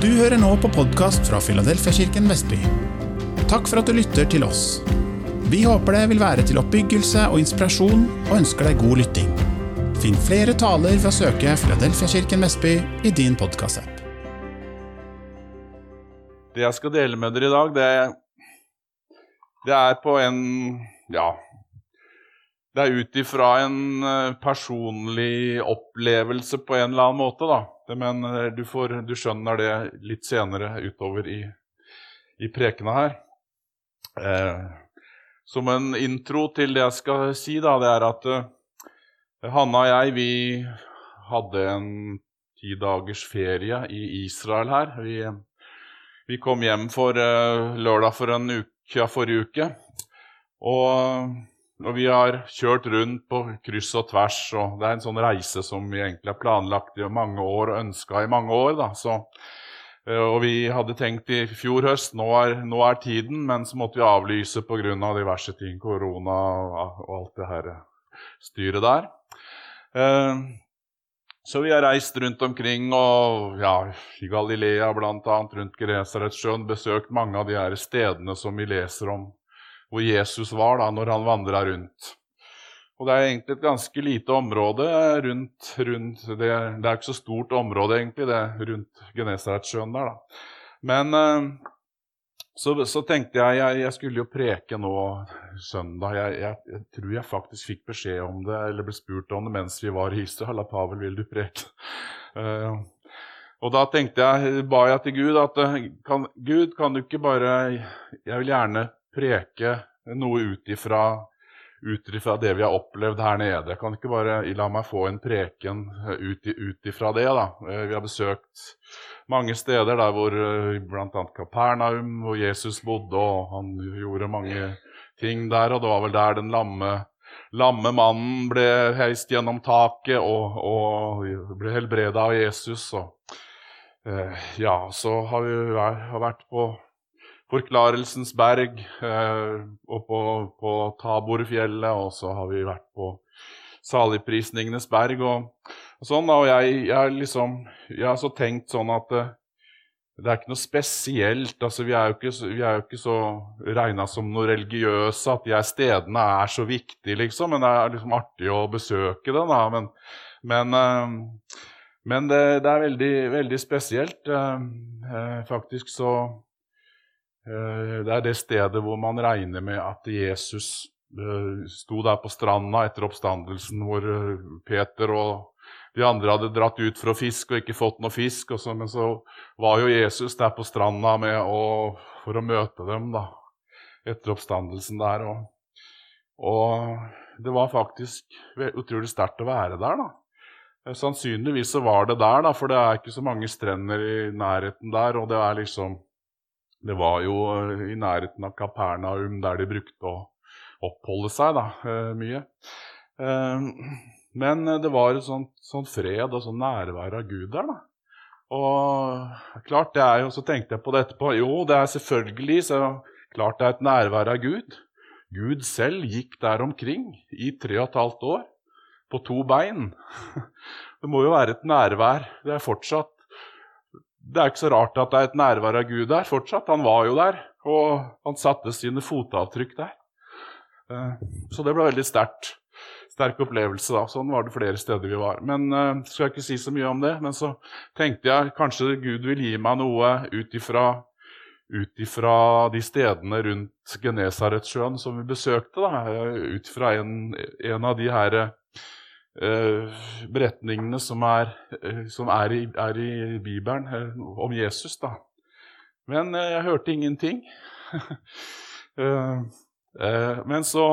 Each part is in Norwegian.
Du hører nå på podkast fra Filadelfiakirken Vestby. Takk for at du lytter til oss. Vi håper det vil være til oppbyggelse og inspirasjon, og ønsker deg god lytting. Finn flere taler ved å søke Filadelfiakirken Vestby i din podkastapp. Det jeg skal dele med dere i dag, det, det er på en Ja. Det er ut ifra en eh, personlig opplevelse på en eller annen måte, da. Men eh, du, får, du skjønner det litt senere utover i, i prekena her. Eh, som en intro til det jeg skal si, da, det er at eh, Hanna og jeg, vi hadde en ti dagers ferie i Israel her. Vi, vi kom hjem for eh, lørdag for en uke, ja, forrige uke. Og og vi har kjørt rundt på kryss og tvers, og det er en sånn reise som vi egentlig har planlagt i mange år og ønska i mange år. da, så eh, og vi hadde tenkt i fjor høst nå er, nå er tiden, men så måtte vi avlyse pga. Av diverse ting, korona og alt det her styret der. Eh, så vi har reist rundt omkring og ja, i Galilea bl.a. rundt Genesaretsjøen besøkt mange av de her stedene som vi leser om hvor Jesus var da når han vandra rundt. Og Det er egentlig et ganske lite område rundt, rundt det, det, er ikke så stort område egentlig, det rundt Genesaretsjøen der. da. Men eh, så, så, tenkte jeg, jeg jeg skulle jo preke nå søndag. Jeg, jeg, jeg, tror jeg faktisk fikk beskjed om det, eller ble spurt om det mens vi var i Israel. Pavel, vil du preke? Uh, og da tenkte jeg, ba jeg til Gud at kan, Gud, kan du ikke bare Jeg vil gjerne preke noe ut ifra, ut ifra det vi har opplevd her nede. Jeg kan ikke bare la meg få en preken ut, ut ifra det. da. Eh, vi har besøkt mange steder der hvor eh, bl.a. Kapernaum, hvor Jesus bodde, og han gjorde mange ting der. Og det var vel der den lamme, lamme mannen ble heist gjennom taket og, og ble helbreda av Jesus. Og, eh, ja, så har vi vært på Forklarelsens berg eh, og på, på Taborfjellet, og så har vi vært på Saligprisningenes berg og, og sånn. Og jeg, jeg, liksom, jeg har så tenkt sånn at eh, det er ikke noe spesielt. altså Vi er jo ikke, er jo ikke så regna som noe religiøse at de stedene er så viktige, liksom. Men det er liksom artig å besøke det, da. Men, men, eh, men det, det, er veldig, veldig spesielt. Eh, eh faktisk så det er det stedet hvor man regner med at Jesus eh, sto der på stranda etter oppstandelsen, hvor eh, Peter og de andre hadde dratt ut for å fiske og ikke fått noe fisk. Så, men så var jo Jesus der på stranda å, for å møte dem da, etter oppstandelsen der. Og, og det var faktisk utrolig sterkt å være der. da. Sannsynligvis så var det der, da, for det er ikke så mange strender i nærheten der. og det er liksom det var jo eh, i nærheten av Kapernaum, der de brukte å oppholde seg da, eh, mye. Eh, men det var en sånn, sånn fred og sånn nærvær av Gud der. da. Og klart det er jo, Så tenkte jeg på det etterpå. Jo, det er selvfølgelig så klart det er et nærvær av Gud. Gud selv gikk der omkring i tre og et halvt år på to bein. Det må jo være et nærvær. Det er fortsatt det er ikke så rart at det er et nærvær av Gud der fortsatt. Han var jo der, og han satte sine fotavtrykk der. Eh, så det ble veldig sterkt. Sterk opplevelse. da. Sånn var det flere steder vi var. Men uh, skal jeg ikke si så mye om det. Men så tenkte jeg kanskje Gud vil gi meg noe ut ifra, ut ifra de stedene rundt Genesaretsjøen som vi besøkte. da, Ut fra en, en av de her beretningene som, er, uh, som er, i, er, i, Bibelen uh, om Jesus. da. Men jeg hørte ingenting. men så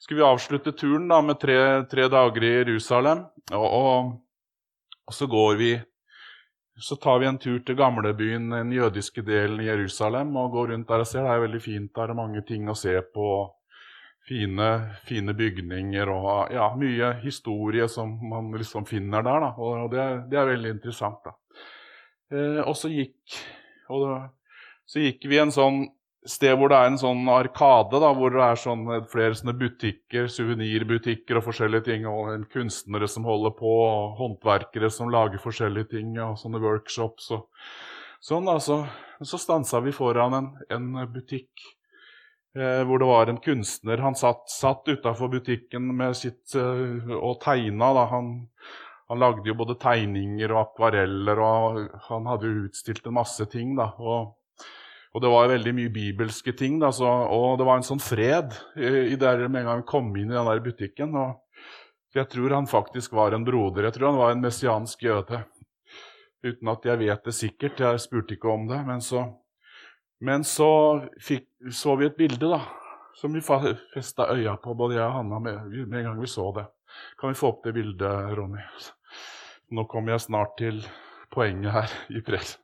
skulle vi avslutte turen da, med tre, tre dager i Jerusalem. Og, og, og, så går vi Så tar vi en tur til gamlebyen, den jødiske delen i Jerusalem, og går rundt der og ser. Det er veldig fint der, og mange ting å se på fine, fine bygninger og ja, mye historie som man liksom finner der. Da. Og det, det er veldig interessant. da. Eh, og så gikk, og da, så gikk vi en sånn sted hvor det er en sånn arkade, da, hvor det er sånn, flere sånne butikker, suvenirbutikker og forskjellige ting, og kunstnere som holder på, og håndverkere som lager forskjellige ting, og sånne workshops. Og, Sånn, altså. Så stansa vi foran en, en butikk eh, hvor det var en kunstner. Han satt, satt utafor butikken sitt, eh, og tegna. Han, han, lagde jo både tegninger og akvareller, og han hadde jo utstilt en masse ting. Og, og det var veldig mye bibelske ting. Da, så, og det var en sånn fred i, i der med en gang vi kom inn i den der butikken. Og jeg tror han faktisk var en broder. Jeg tror han var en messiansk jøde uten at jeg vet det sikkert. Jeg spurte ikke om det. Men så, men så fikk, så vi et bilde da, som vi festa øya på, både jeg og Hanna, med, med, en gang vi så det. Kan vi få opp det bildet, Ronny? Nå kommer jeg snart til poenget her i press.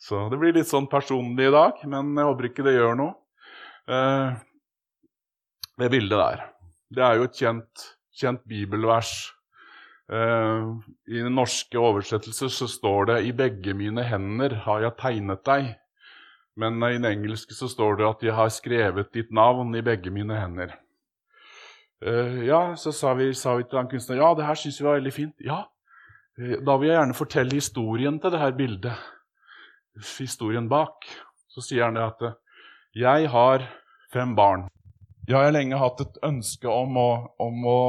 Så det blir litt sånn personlig i dag, men jeg håper ikke det gjør noe. Eh, det bildet der. Det er jo et kjent, kjent bibelvers Eh, I den norske oversettelser så står det 'I begge mine hender har jeg tegnet deg'. Men i den engelske så står det at 'jeg har skrevet ditt navn i begge mine hender'. Uh, ja, så sa vi, sa vi til han kunstneren ja, det her syns vi var veldig fint. Ja, uh, da vil jeg gjerne fortelle historien til det her bildet. Historien bak. Så sier han det at 'jeg har fem barn'. Jeg har lenge hatt et ønske om å, om å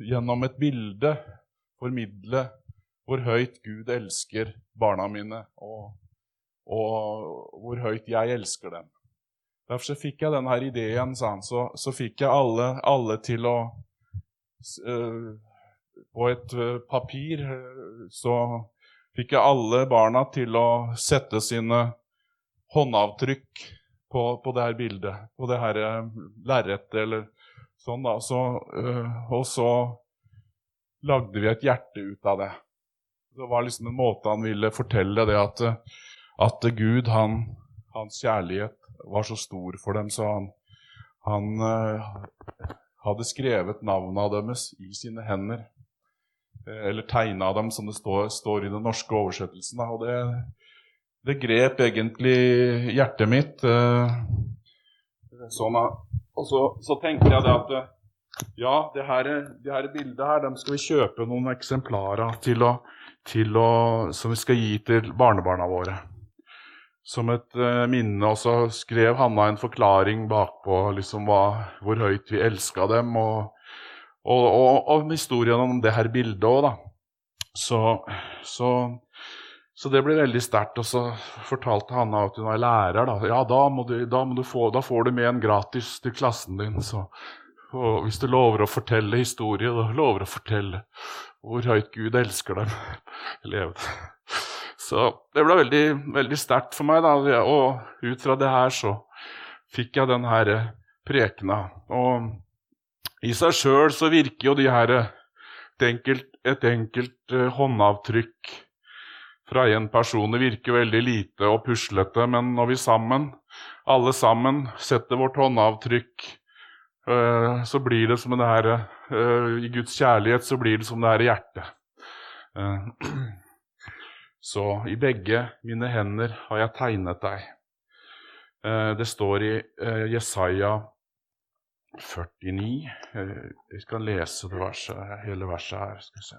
gjennom et bilde formidle hvor høyt Gud elsker barna mine, og, og hvor høyt jeg elsker dem. Derfor så fikk jeg denne ideen, sa han. Så, så fikk jeg alle, alle til å uh, På et uh, papir så fikk jeg alle barna til å sette sine håndavtrykk på, på det her bildet, på det her lerretet eller sånn, da. Så, og så lagde vi et hjerte ut av det. Det var liksom en måte han ville fortelle det at, at Gud, han, hans kjærlighet, var så stor for dem, så han, han uh, hadde skrevet navnene deres i sine hender. Eh, eller tegna dem, som det står, står, i den norske oversettelsen. Og det, det grep egentlig hjertet mitt. Uh, sånn, og så, så tenkte jeg det at ja, det her, det her bildet her, dem skal vi kjøpe noen eksemplarer til som vi skal gi til barnebarna våre. Som et uh, minne. Og så skrev Hanna en forklaring bakpå liksom hva, hvor høyt vi elska dem, og, og, og, og, historien om det her bildet òg, da. Så, så, så, det ble veldig sterkt. Og så fortalte Hanna at hun var lærer. Da. Ja, da, du, da, få, da får du med en gratis til klassen din. Så hvis du lover å fortelle historie, da lover å fortelle hvor høyt Gud elsker dem. Så det ble veldig, veldig sterkt for meg, da. Og ut fra det her så fikk jeg den her prekena. Og i seg sjøl så virker jo de her et enkelt, et enkelt uh, håndavtrykk fra én person det virker veldig lite og puslete, men når vi sammen, alle sammen, setter vårt håndavtrykk Eh, så blir det som det her eh, I Guds kjærlighet så blir det som det her hjertet. Eh, så i begge mine hender har jeg tegnet deg. Det står i Jesaja 49 Jeg skal lese verset, hele verset her. skal vi se.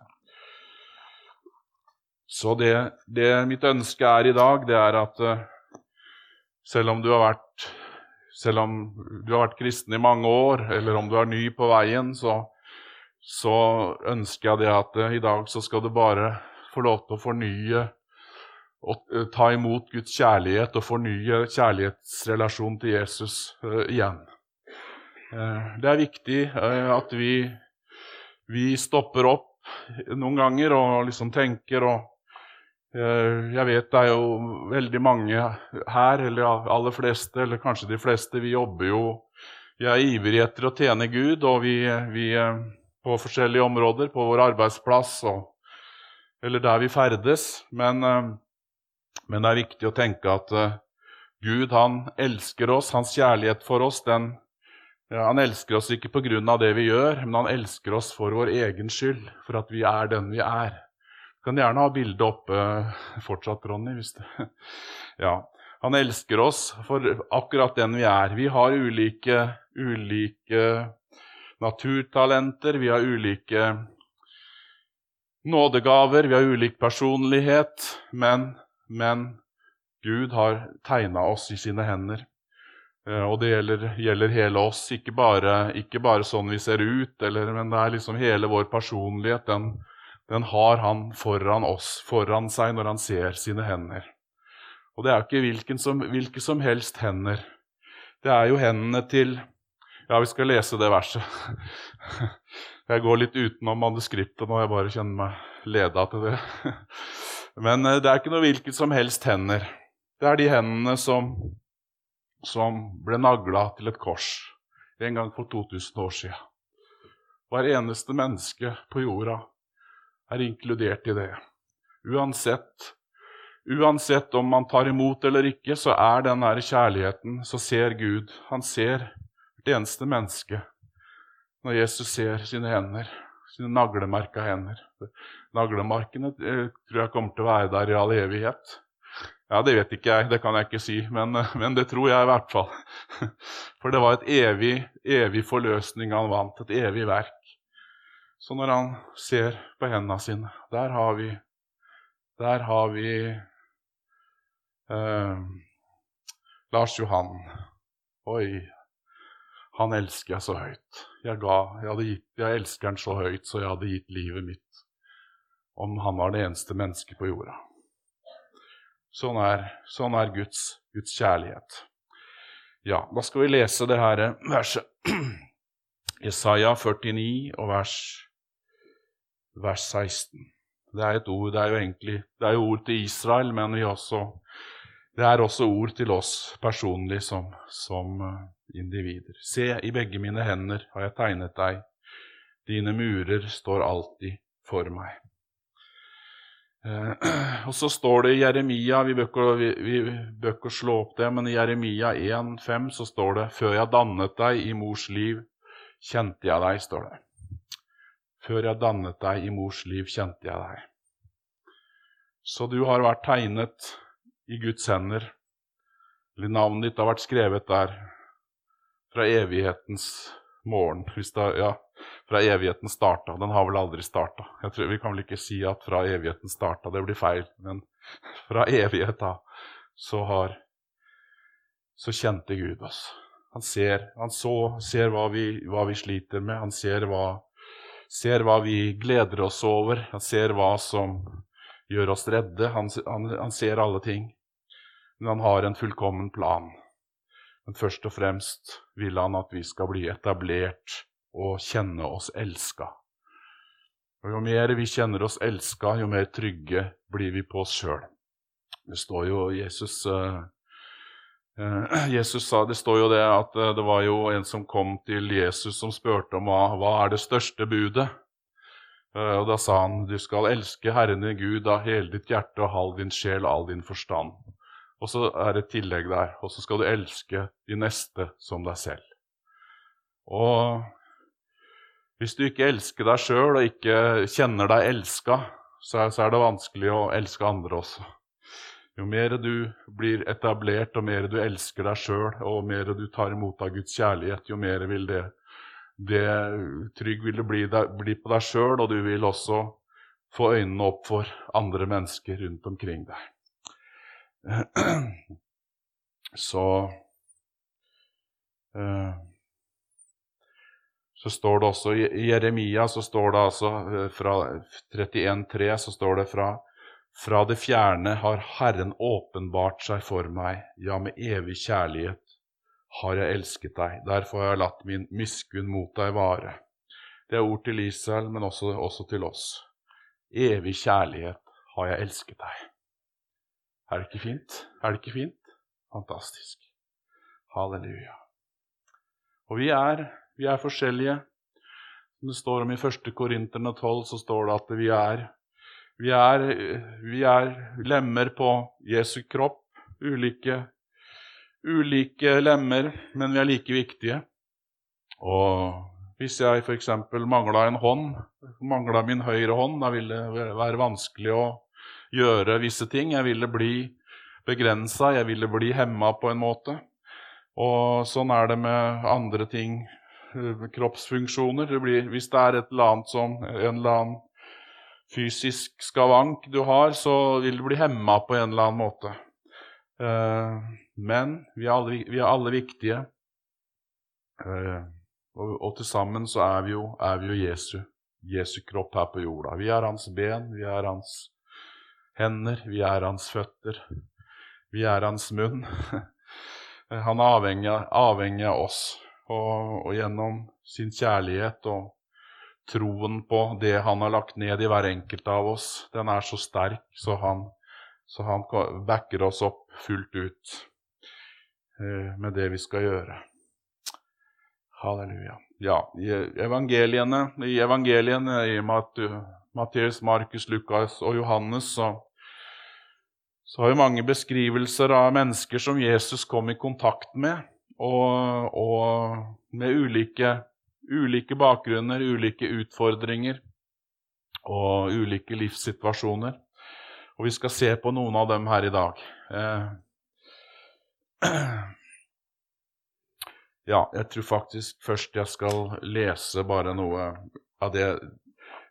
Så det, det mitt ønske er i dag, det er at selv om du har vært selv om du har vært kristen i mange år, eller om du er ny på veien, så, så ønsker jeg det at i dag så skal du bare få lov til å fornye og uh, ta imot Guds kjærlighet og fornye kjærlighetsrelasjonen til Jesus uh, igjen. det er viktig at vi, vi stopper opp noen ganger og liksom tenker og Eh, jeg vet det er jo veldig mange her, eller aller fleste, eller kanskje de fleste, vi jobber jo Vi er ivrige etter å tjene Gud, og vi, vi eh, på forskjellige områder, på vår arbeidsplass og, eller der vi ferdes. Men, eh, men, det er viktig å tenke at Gud, han elsker oss. Hans kjærlighet for oss, den, ja, Han elsker oss ikke pga. det vi gjør, men han elsker oss for vår egen skyld, for at vi er den vi er. Du kan gjerne ha bildet oppe fortsatt, Ronny. hvis det... Ja. Han elsker oss for akkurat den vi er. Vi har ulike, ulike naturtalenter, vi har ulike nådegaver, vi har ulik personlighet. Men, men Gud har tegna oss i sine hender. Eh, og det gjelder, gjelder hele oss, ikke bare, ikke bare, sånn vi ser ut, eller, men det er liksom hele vår personlighet. Den, den har han foran oss, foran seg, når han ser sine hender. Og det er jo ikke som, hvilke som helst hender. Det er jo hendene til Ja, vi skal lese det verset. Jeg går litt utenom manuskriptet nå, jeg bare kjenner meg leda til det. Men eh, det er ikke noe hvilket som helst hender. Det er de hendene som, som ble nagla til et kors en gang for 2000 år siden. Hver eneste menneske på jorda er inkludert i det. Uansett, uansett om man tar imot eller ikke, så er den kjærligheten, så ser Gud. Han ser hvert eneste menneske når Jesus ser sine hender, sine naglemerka hender. Naglemarkene eh, tror jeg kommer til å være der i all evighet. Ja, Det vet ikke jeg, det kan jeg ikke si, men, eh, men det tror jeg i hvert fall. For det var et evig, evig forløsning han vant, et evig verk. Så når han ser på hendene sine, der har vi Der har vi eh, Lars Johan. Oi, han elsker jeg så høyt. Jeg, ga, jeg, gitt, jeg, elsker han så høyt, så jeg hadde gitt livet mitt om han var det eneste mennesket på jorda. Sånn er, sånn er Guds, Guds, kjærlighet. Ja, da skal vi lese det her verset. Jesaja 49 og vers, vers 16. Det er et ord, det er jo egentlig det er jo ord til Israel, men vi også, det er også ord til oss personlig som, som individer. Se, i begge mine hender har jeg tegnet deg. Dine murer står alltid for meg. Eh, og så står det i Jeremia vi bør ikke slå opp det, men i Jeremia 1,5 så står det Før jeg dannet deg i mors liv, kjente jeg deg, står det. Før jeg dannet deg i mors liv, kjente jeg deg. Så du har vært tegnet i Guds hender. Eller navnet ditt har vært skrevet der fra evighetens morgen. Hvis det, ja, fra evigheten starta. Den har vel aldri starta. Vi kan vel ikke si at fra evigheten starta, det blir feil. Men fra evighet da, så har Så kjente Gud oss. Han ser, han så, ser hva, vi, hva vi sliter med. Han ser hva, ser hva vi gleder oss over. Han ser hva som gjør oss redde. Han, han, han ser alle ting. Men han har en fullkommen plan. Men først og fremst vil han at vi skal bli etablert og kjenne oss elska. Og Jo mer vi kjenner oss elska, jo mer trygge blir vi på oss sjøl. Det står jo Jesus uh, uh, Jesus sa, Det står jo det at uh, det var jo en som kom til Jesus som spurte om hva, hva er det største budet. Og Da sa han du skal elske Herren din Gud av hele ditt hjerte og halv din sjel og all din forstand. Og så er det et tillegg der. Og så skal du elske de neste som deg selv. Og hvis du ikke elsker deg sjøl og ikke kjenner deg elska, så er, det vanskelig å elske andre også. Jo mer du blir etablert, og mer du elsker deg sjøl, og mer du tar imot av Guds kjærlighet, jo mer vil det, det trygg vil det bli, bli på deg sjøl, og du vil også få øynene opp for andre mennesker rundt omkring deg. Så eh, så står det også I Jeremia så står det altså eh, fra 31,3 så står det fra fra det fjerne har Herren åpenbart seg for meg, ja, med evig kjærlighet har jeg elsket deg, derfor har jeg latt min miskunn mot deg vare. Det er ord til Israel, men også, også til oss. Evig kjærlighet har jeg elsket deg. Er det ikke fint? Er det ikke fint? Fantastisk. Halleluja. Og vi er, vi er forskjellige. Som det står om i 1. Korinterne 12, så står det at vi er, vi er, vi er lemmer på Jesu kropp. Ulike, ulike lemmer, men vi er like viktige. Og hvis jeg f.eks. mangla en hånd, mangla min høyre hånd, da ville det være vanskelig å gjøre visse ting. Jeg ville bli begrensa, jeg ville bli hemma på en måte. Og sånn er det med andre ting, eh, kroppsfunksjoner. Det blir, hvis det er et eller annet som en eller annen fysisk skavank du har, så vil du bli hemma på en eller annen måte. Eh, men vi er alle, vi er alle viktige. Eh, og til sammen så er vi jo, er vi jo Jesu, Jesu kropp her på jorda. Vi er hans ben, vi er hans hender, vi er hans føtter, vi er hans munn. Han er avhengig, avhengig av oss, og, og gjennom sin kjærlighet og troen på det han har lagt ned i hver enkelt av oss, den er så sterk, så han, så han backer oss opp fullt ut eh, med det vi skal gjøre. Halleluja. Ja, i evangeliene, i evangeliene i Matteus, Markus, Lukas og Johannes så, så har vi mange beskrivelser av mennesker som Jesus kom i kontakt med, og, og med ulike ulike bakgrunner, ulike utfordringer og ulike livssituasjoner. Og vi skal se på noen av dem her i dag. Eh, ja, jeg tror faktisk først jeg skal lese bare noe av det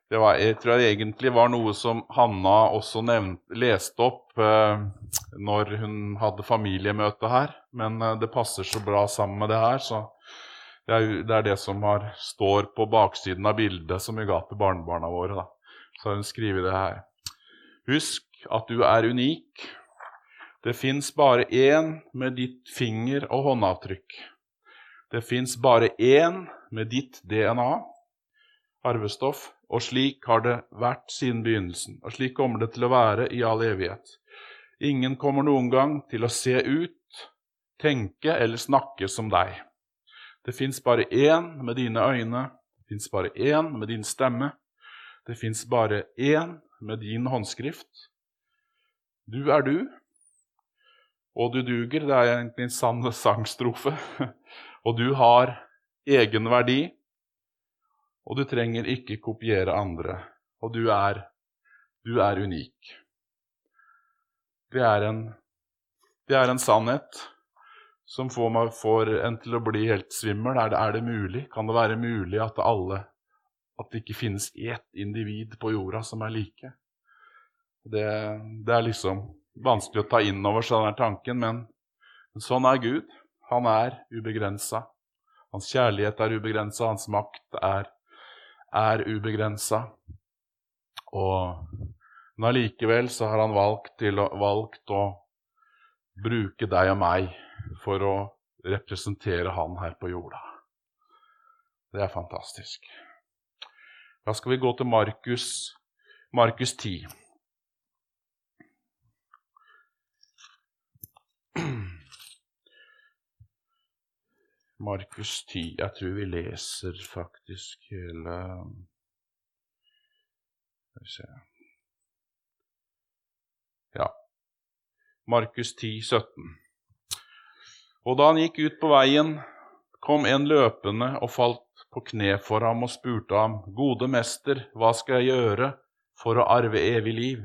det var, Jeg tror det egentlig var noe som Hanna også nevnt, leste opp eh, når hun hadde familiemøte her. Men eh, det passer så bra sammen med det her, så det er, det er, det som har, står på baksiden av bildet som vi ga til barnebarna våre. Da. Så har hun skrevet det her. Husk at du er unik. Det fins bare én med ditt finger- og håndavtrykk. Det fins bare én med ditt DNA, arvestoff, og slik har det vært siden begynnelsen. Og slik kommer det til å være i all evighet. Ingen kommer noen gang til å se ut, tenke eller snakke som deg. Det fins bare én med dine øyne, det fins bare én med din stemme, det fins bare én med din håndskrift. Du er du, og du duger. Det er egentlig en sann sangstrofe. Og du har egenverdi, og du trenger ikke kopiere andre. Og du er, du er unik. Det er en, det er en sannhet som får, meg, får, en til å bli helt svimmel. Er det, er det, mulig? Kan det være mulig at alle At det ikke finnes ett individ på jorda som er like? Det, det er liksom vanskelig å ta inn over seg den tanken, men, men sånn er Gud. Han er ubegrensa. Hans kjærlighet er ubegrensa, hans makt er, er ubegrensa. Og, allikevel så har han valgt, til, valgt å bruke deg og meg for å representere han her på jorda. Det er fantastisk. Da skal vi gå til Markus, Markus 10. Markus 10 Jeg tror vi leser faktisk hele Skal vi se Ja. Markus 10, 17. Og da han gikk ut på veien, kom en løpende og falt på kne for ham og spurte ham, Gode mester, hva skal jeg gjøre for å arve evig liv?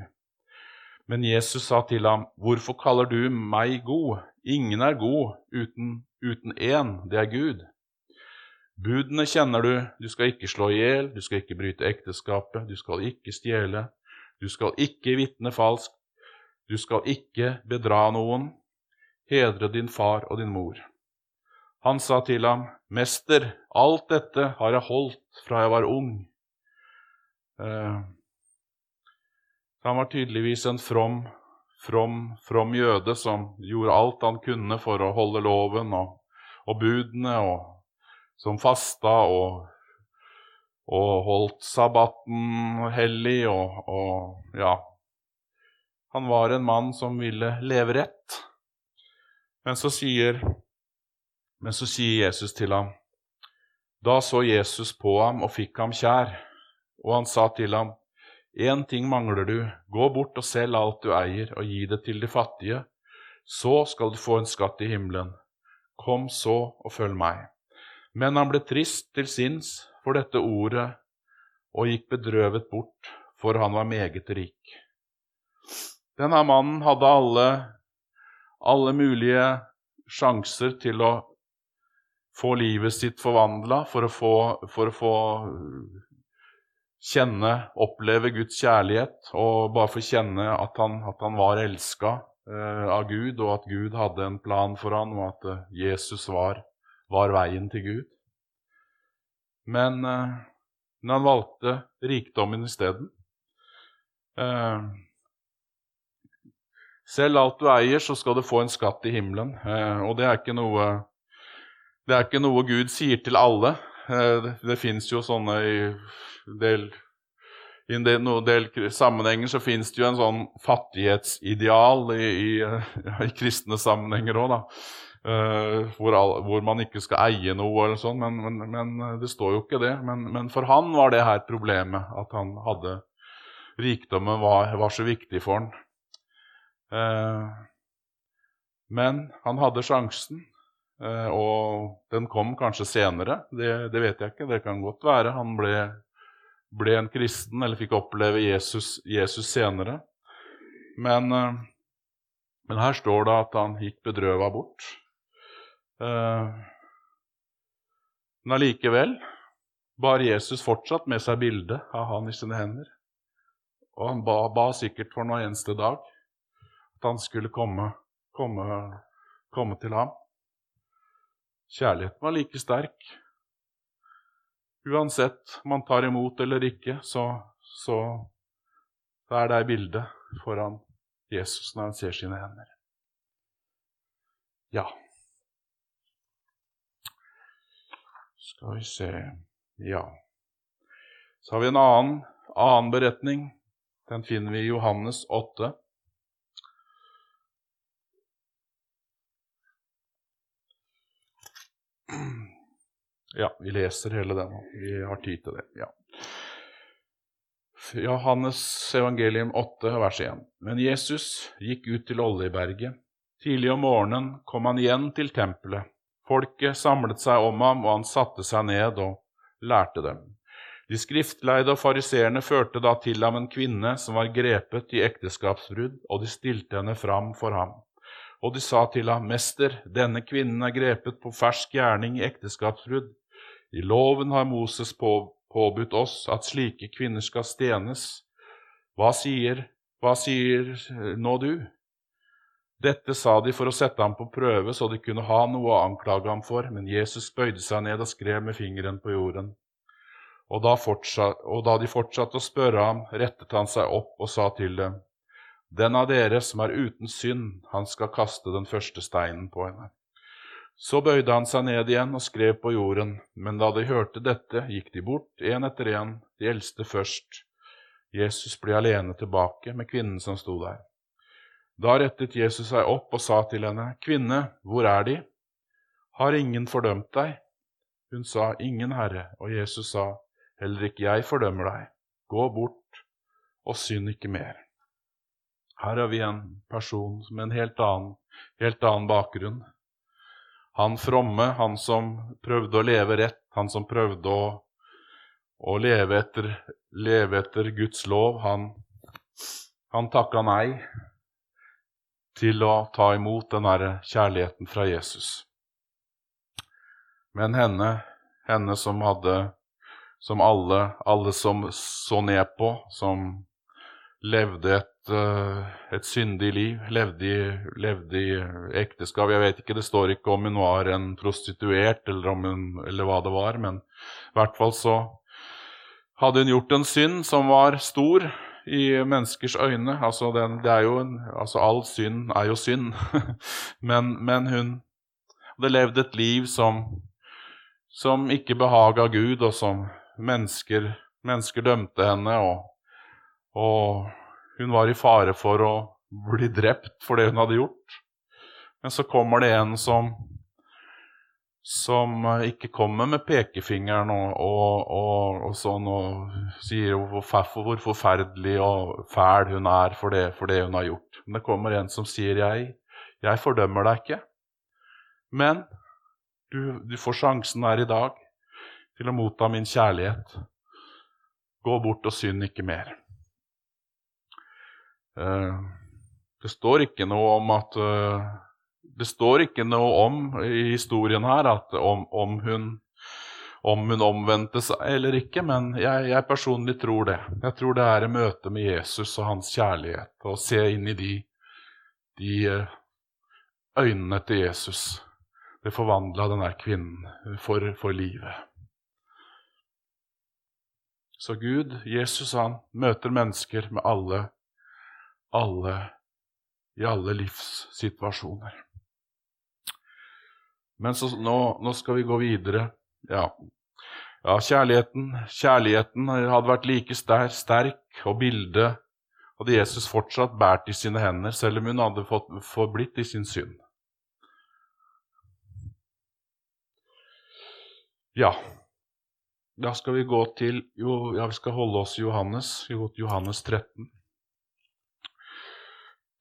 Men Jesus sa til ham, Hvorfor kaller du meg god? Ingen er god uten, uten én, det er Gud. Budene kjenner du, du skal ikke slå i hjel, du skal ikke bryte ekteskapet, du skal ikke stjele, du skal ikke vitne falskt, du skal ikke bedra noen, hedre din far og din mor. Han sa til ham, Mester, alt dette har jeg holdt fra jeg var ung. Eh, han var tydeligvis en from, from, from jøde som gjorde alt han kunne for å holde loven og, og budene, og som fasta og, og holdt sabbaten hellig og, og ja. Han var en mann som ville leve rett. Men så sier, men så sier Jesus til ham Da så Jesus på ham og fikk ham kjær, og han sa til ham, Én ting mangler du, gå bort og selg alt du eier, og gi det til de fattige. Så skal du få en skatt i himmelen. Kom så og følg meg. Men han ble trist til sinns for dette ordet og gikk bedrøvet bort, for han var meget rik. Denne mannen hadde alle alle mulige sjanser til å få livet sitt forvandla, for, for, å få kjenne, oppleve Guds kjærlighet og bare få kjenne at han, at han var elska eh, av Gud, og at Gud hadde en plan for han, og at eh, Jesus var, var, veien til Gud. Men, eh, men han valgte rikdommen isteden. Eh, selv alt du eier, så skal du få en skatt i himmelen. Eh, og det er ikke noe det er ikke noe Gud sier til alle. Eh, det, det fins jo sånne i del i en del, noen del sammenhenger så fins det jo en sånn fattighetsideal i, i, i kristne sammenhenger òg, da. Uh, hvor, all, hvor, man ikke skal eie noe eller sånn, men, men, men, det står jo ikke det. Men, men, for han var det her problemet, at han hadde Rikdommen var, var så viktig for han. Uh, men han hadde sjansen, og den kom kanskje senere. Det, det, vet jeg ikke. Det kan godt være han ble ble en kristen eller fikk oppleve Jesus, Jesus senere. Men, eh, men, her står det at han gikk bedrøva bort. Eh, men allikevel bar Jesus fortsatt med seg bildet av han i sine hender. Og han ba, ba sikkert for hver eneste dag at han skulle komme, komme, komme til ham. Kjærligheten var like sterk Uansett om man tar imot eller ikke, så, så, er det ei bilde foran Jesus når han ser sine hender. Ja Skal vi se Ja. Så har vi en annen, annen beretning. Den finner vi i Johannes 8. Ja, vi leser hele den. Vi har tid til det. ja. Johannes evangelium 8, vers 1. Men Jesus gikk ut til Oljeberget. Tidlig om morgenen kom han igjen til tempelet. Folket samlet seg om ham, og han satte seg ned og lærte dem. De skriftleide og fariseerne førte da til ham en kvinne som var grepet i ekteskapsbrudd, og de stilte henne fram for ham. Og de sa til ham, Mester, denne kvinnen er grepet på fersk gjerning i ekteskapsbrudd. I loven har Moses på, påbudt oss at slike kvinner skal stenes. Hva sier, hva sier eh, nå du? Dette sa de for å sette ham på prøve, så de kunne ha noe å anklage ham for, men Jesus bøyde seg ned og skrev med fingeren på jorden. Og da, fortsatt, og da de fortsatte å spørre ham, rettet han seg opp og sa til dem, Den av dere som er uten synd, han skal kaste den første steinen på henne. Så bøyde han seg ned igjen og skrev på jorden, men da de hørte dette, gikk de bort, én etter én, de eldste først. Jesus ble alene tilbake med kvinnen som sto der. Da rettet Jesus seg opp og sa til henne, Kvinne, hvor er De? Har ingen fordømt deg? Hun sa, Ingen, Herre, og Jesus sa, Heller ikke jeg fordømmer deg. Gå bort og synd ikke mer. Her har vi en person med en helt annen, helt annen bakgrunn. Han fromme, han som prøvde å leve rett, han som prøvde å, å leve, etter, leve, etter, Guds lov, han, han takka nei til å ta imot den derre kjærligheten fra Jesus. Men henne, henne som hadde Som alle, alle som så ned på, som levde et Eh, et syndig liv, levde i, levde i, ekteskap. Jeg vet ikke, Det står ikke om hun var en prostituert eller, hun, eller hva det var, men i hvert fall så hadde hun gjort en synd som var stor i menneskers øyne. Altså, den, en, altså all synd er jo synd. men, men, hun hadde levd et liv som, som ikke behaga Gud, og som mennesker, mennesker dømte henne. og, og hun var i fare for å bli drept for det hun hadde gjort. Men så kommer det en som, som ikke kommer med pekefingeren og, og, og, og sånn sier hvor, hvor, forferdelig og fæl hun er for det, for det, hun har gjort. Men det kommer en som sier jeg, jeg fordømmer deg ikke, men du, du får sjansen her i dag til å motta min kjærlighet. Gå bort og synd ikke mer. Eh, det står ikke noe om at eh, Det står ikke noe om i historien her at om, om, hun, om hun omvendte seg eller ikke, men jeg, jeg, personlig tror det. Jeg tror det er et møte med Jesus og hans kjærlighet, å se inn i de, de eh, øynene til Jesus. Det forvandla denne kvinnen for, for livet. Så Gud, Jesus, han møter mennesker med alle, alle i alle livssituasjoner. Men så, nå, nå, skal vi gå videre. Ja. ja, kjærligheten Kjærligheten hadde vært like sterk, sterk og bildet hadde Jesus fortsatt båret i sine hender, selv om hun hadde fått forblitt i sin synd. Ja, da skal vi gå til jo, ja, vi skal holde oss i Johannes. Johannes 13.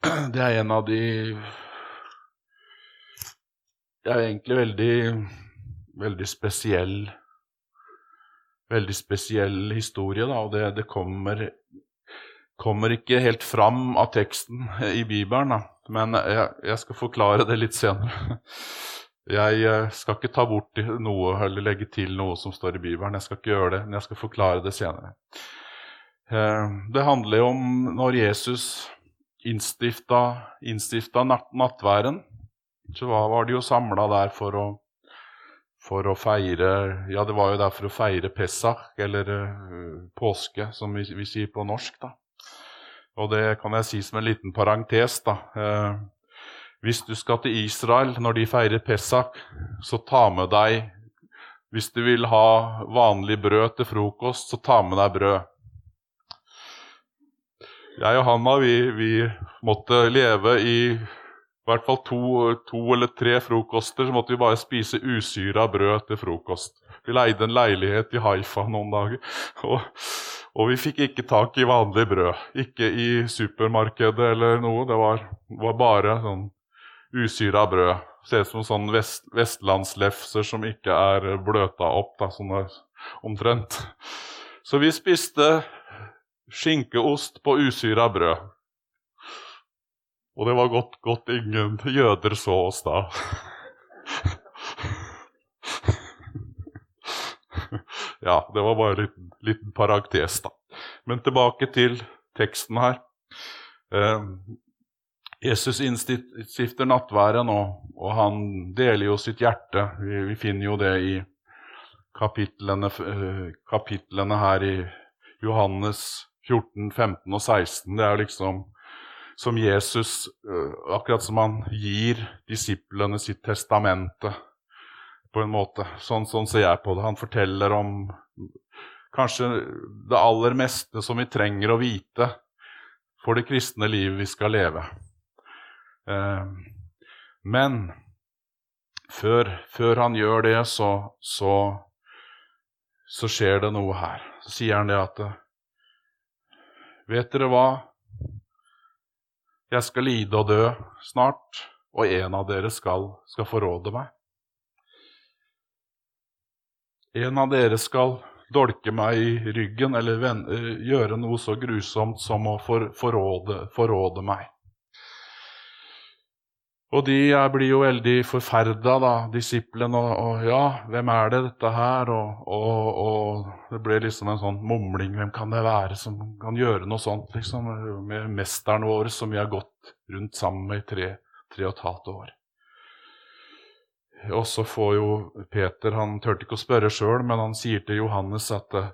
Det er en av de Det er egentlig veldig, veldig spesiell Veldig spesiell historie, da, og det, det kommer kommer ikke helt fram av teksten i Bibelen, da. men jeg, jeg, skal forklare det litt senere. Jeg eh, skal ikke ta bort noe eller legge til noe som står i Bibelen. Jeg skal ikke gjøre det, men jeg skal forklare det senere. Eh, det handler jo om når Jesus innstifta, innstifta nattværen. Så var de jo samla der for å, for å feire Ja, det var jo der for å feire Pesach, eller uh, påske, som vi, vi sier på norsk. da. Og det kan jeg si som en liten parentes. da. Eh, hvis du skal til Israel når de feirer Pesach, så ta med deg Hvis du vil ha vanlig brød til frokost, så ta med deg brød. Jeg og Hanna vi, vi måtte leve i i hvert fall to, to, eller tre frokoster, så måtte vi bare spise usyra brød til frokost. Vi leide en leilighet i Haifa noen dager. Og og vi fikk ikke tak i vanlig brød. Ikke i supermarkedet eller noe. Det var, var bare sånn usyra brød. Ser ut som sånn vest, vestlandslefser som ikke er bløta opp, da, sånn omtrent. Så vi spiste skinkeost på usyra brød. Og det var godt, godt ingen jøder så oss da. ja, det var bare en liten, liten parentes, da. Men tilbake til teksten her. Eh, Jesus innstifter nattværen, og, og, han deler jo sitt hjerte. Vi, vi finner jo det i kapitlene, eh, kapitlene, her i Johannes 14, 15 og 16. Det er jo liksom som Jesus, eh, akkurat som han gir disiplene sitt testamente på en måte. Sånn, sånn, ser jeg på det. Han forteller om kanskje det aller meste som vi trenger å vite for det kristne livet vi skal leve. Eh, men før, før, han gjør det, så, så, så, skjer det noe her. Så sier han det at Vet dere hva? Jeg skal lide og dø snart, og en av dere skal, skal forråde meg. En av dere skal dolke meg i ryggen eller gjøre noe så grusomt som å for, forråde, forråde, meg. Og de blir jo veldig forferda, da, disiplene. Og, og, ja, hvem er det dette her? Og, og, og, det ble liksom en sånn mumling. Hvem kan det være som kan gjøre noe sånt liksom, med mesteren vår, som vi har gått rundt sammen med i tre, tre og et halvt år? Og så får jo Peter Han turte ikke å spørre sjøl, men han sier til Johannes at uh,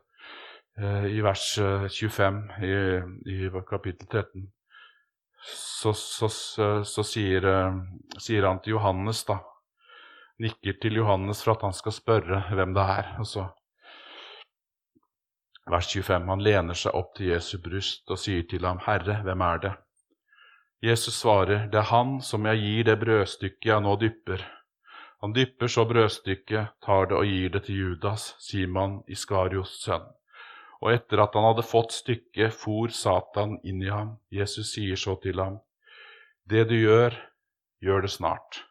i vers 25 i, i kapittel 13 så, så, så, sier, uh, sier, han til Johannes, da Nikker til Johannes for at han skal spørre hvem det er. Og så Vers 25. Han lener seg opp til Jesu bryst og sier til ham, Herre, hvem er det? Jesus svarer, Det er han som jeg gir det brødstykket jeg nå dypper. Han dypper så brødstykket, tar det og gir det til Judas, Simon Iskarios sønn. Og etter at han hadde fått stykket, for Satan inn i ham. Jesus sier så til ham, Det du gjør, gjør det snart.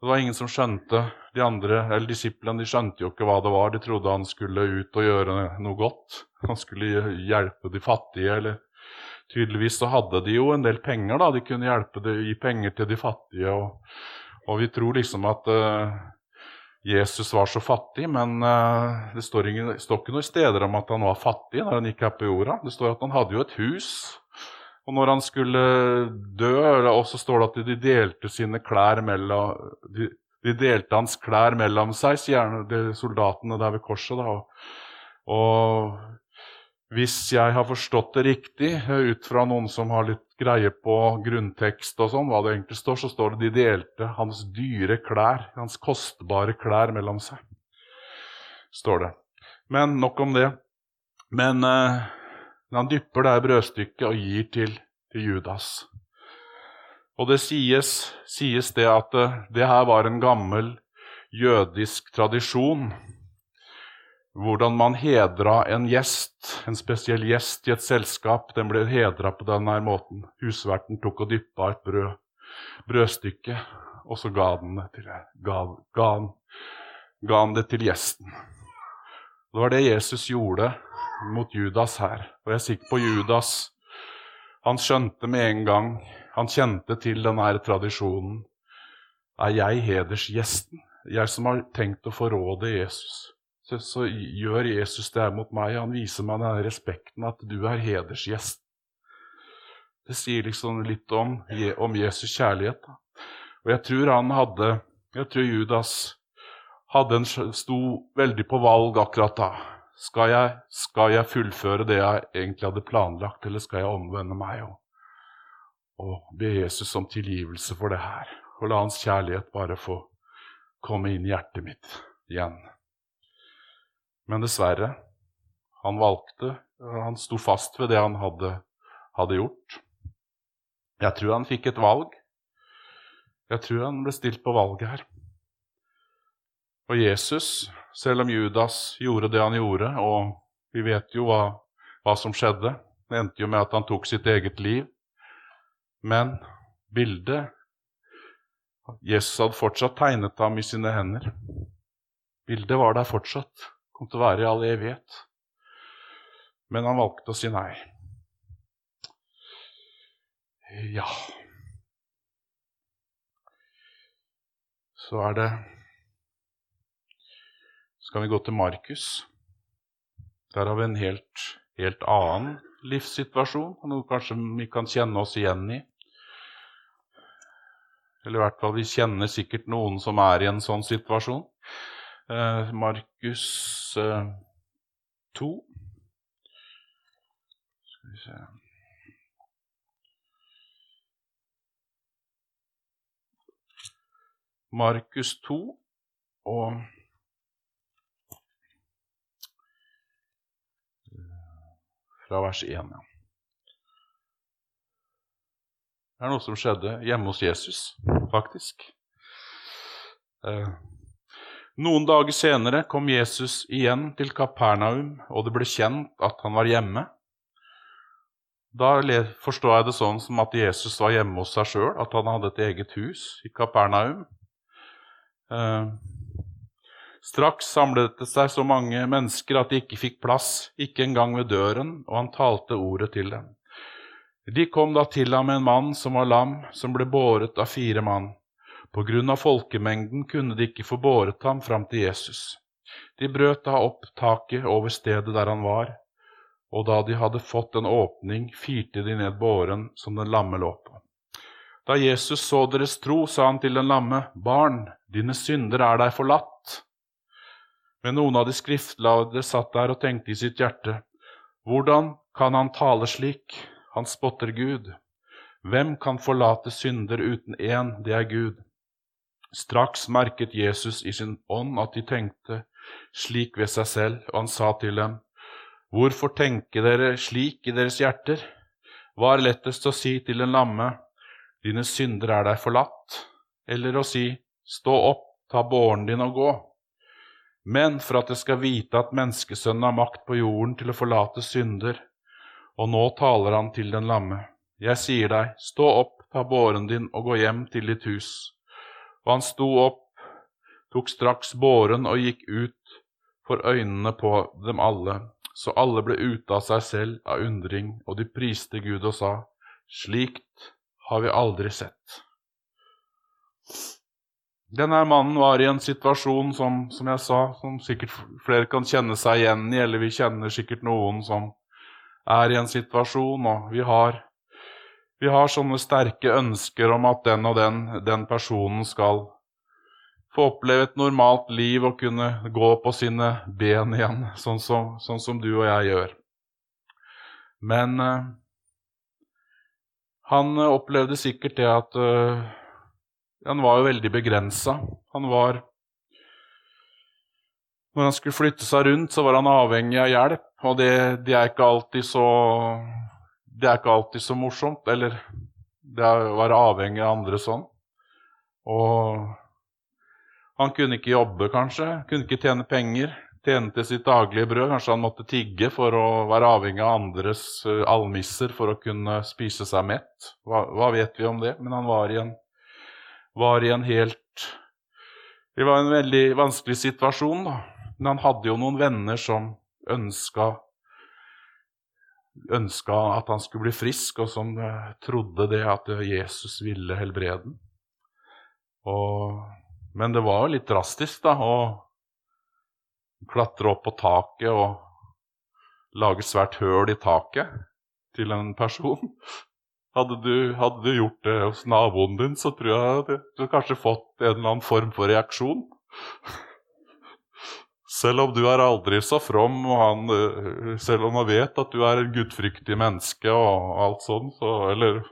Det var ingen som skjønte. De andre, eller Disiplene de skjønte jo ikke hva det var. De trodde han skulle ut og gjøre noe godt. Han skulle hjelpe de fattige. eller Tydeligvis så hadde de jo en del penger. da. De kunne hjelpe de, gi penger til de fattige. og og vi tror liksom at uh, Jesus var så fattig, men uh, det, står ingen, står ikke noen steder om at han var fattig når han gikk her på jorda. Det står at han hadde jo et hus. Og når han skulle dø, så står det at de delte sine klær mellom de, de delte hans klær mellom seg, sier soldatene der ved korset. da. Og hvis jeg har forstått det riktig, ut fra noen som har litt greie på grunntekst og sånn, hva det egentlig står, så står det de delte hans dyre klær, hans kostbare klær mellom seg. Står det. Men nok om det. Men eh, han dypper det brødstykket og gir til, til Judas. Og det sies, sies det at eh, det her var en gammel jødisk tradisjon. Hvordan man hedra en gjest, en spesiell gjest i et selskap. Den ble hedra på denne måten. Husverten tok og dyppa et brød, brødstykke, og så ga den det til, ga, ga, ga han det til gjesten. Det var det Jesus gjorde mot Judas her. Og jeg er sikker på Judas Han skjønte med en gang, han kjente til denne tradisjonen. Er jeg hedersgjesten? Jeg som har tenkt å forråde Jesus. Så, så gjør Jesus det mot meg. Han viser meg den respekten at du er hedersgjest. Det sier liksom litt om, om Jesus kjærlighet. Og jeg tror han hadde Jeg tror Judas hadde en, sto veldig på valg akkurat da. Skal jeg, skal jeg, fullføre det jeg egentlig hadde planlagt, eller skal jeg omvende meg og, og be Jesus om tilgivelse for det her? Og la hans kjærlighet bare få komme inn i hjertet mitt igjen. Men dessverre, han valgte Han sto fast ved det han hadde, hadde gjort. Jeg tror han fikk et valg. Jeg tror han ble stilt på valget her. Og Jesus selv om Judas gjorde det han gjorde, og vi vet jo hva, hva som skjedde. Det endte jo med at han tok sitt eget liv. Men bildet Jesus hadde fortsatt tegnet ham i sine hender. Bildet var der fortsatt. Å være i all evighet. Men han valgte å si nei. Ja Så er det skal vi gå til Markus. Der har vi en helt, helt annen livssituasjon, noe kanskje vi kan kjenne oss igjen i. Eller i hvert fall vi kjenner sikkert noen som er i en sånn situasjon. Eh, Markus eh, 2. Skal vi se Markus 2 og fra vers 1. Ja. Det er noe som skjedde hjemme hos Jesus, faktisk. Eh, noen dager senere kom Jesus igjen til Kapernaum, og det ble kjent at han var hjemme. Da forstår jeg det sånn som at Jesus var hjemme hos seg sjøl, at han hadde et eget hus i Kapernaum. Eh, Straks samlet det seg så mange mennesker at de ikke fikk plass, ikke engang ved døren, og han talte ordet til dem. De kom da til ham med en mann som var lam, som ble båret av fire mann. På grunn av folkemengden kunne de ikke få båret ham fram til Jesus. De brøt da opp taket over stedet der han var, og da de hadde fått en åpning, firte de ned båren som den lamme lå på. Da Jesus så deres tro, sa han til den lamme, Barn, dine synder er deg forlatt. Men noen av de skriftlærde satt der og tenkte i sitt hjerte, hvordan kan han tale slik? Han spotter Gud. Hvem kan forlate synder uten én, det er Gud. Straks merket Jesus i sin ånd at de tenkte slik ved seg selv, og han sa til dem, Hvorfor tenker dere slik i deres hjerter? Hva er lettest å si til en lamme, Dine synder er deg forlatt, eller å si, Stå opp, ta båren din og gå? men for at det skal vite at menneskesønnen har makt på jorden til å forlate synder. Og nå taler han til den lamme. Jeg sier deg, stå opp, ta båren din og gå hjem til ditt hus. Og han sto opp, tok straks båren og gikk ut for øynene på dem alle. Så alle ble ute av seg selv av undring, og de priste Gud og sa, slikt har vi aldri sett. Denne mannen var i en situasjon som, som jeg sa, som sikkert flere kan kjenne seg igjen i, eller vi kjenner sikkert noen som er i en situasjon, og vi har Vi har sånne sterke ønsker om at den og den, den personen skal få oppleve et normalt liv og kunne gå på sine ben igjen, sånn som, sånn som du og jeg gjør. Men uh, han opplevde sikkert det at uh, Han var jo veldig begrensa. Han var Når han skulle flytte seg rundt, så var han avhengig av hjelp, og det, det er ikke alltid så Det er ikke alltid så morsomt. Eller det er å være avhengig av andre sånn. Og han kunne ikke jobbe, kanskje. Kunne ikke tjene penger. Tjene til sitt daglige brød. Kanskje han måtte tigge for å være avhengig av andres eh, almisser for å kunne spise seg mett. Hva, hva vet vi om det? Men han var i en, var i en helt Det var en veldig vanskelig situasjon, da. Men han hadde jo noen venner som ønska ønska at han skulle bli frisk, og som eh, trodde det at Jesus ville helbrede ham. Og men det var jo litt drastisk, da, å klatre opp på taket og lage svært høl i taket til en person. Hadde du, hadde du gjort det hos naboen din, så tror jeg du, du kanskje fått en eller annen form for reaksjon. Selv om du er aldri så from, og han, eh, selv om han vet at du er en gudfryktig menneske og alt sånn, så Eller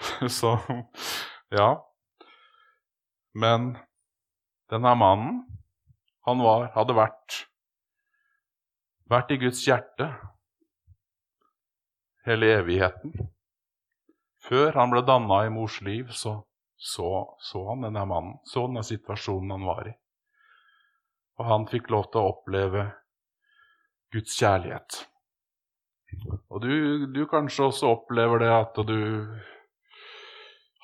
Så Ja. Men denne mannen, han var, hadde vært, vært i Guds hjerte hele evigheten. Før han ble danna i mors liv, så, så, så han denne mannen, så denne situasjonen han var i. Og han fikk lov til å oppleve Guds kjærlighet. Og du, du kanskje også opplever det at du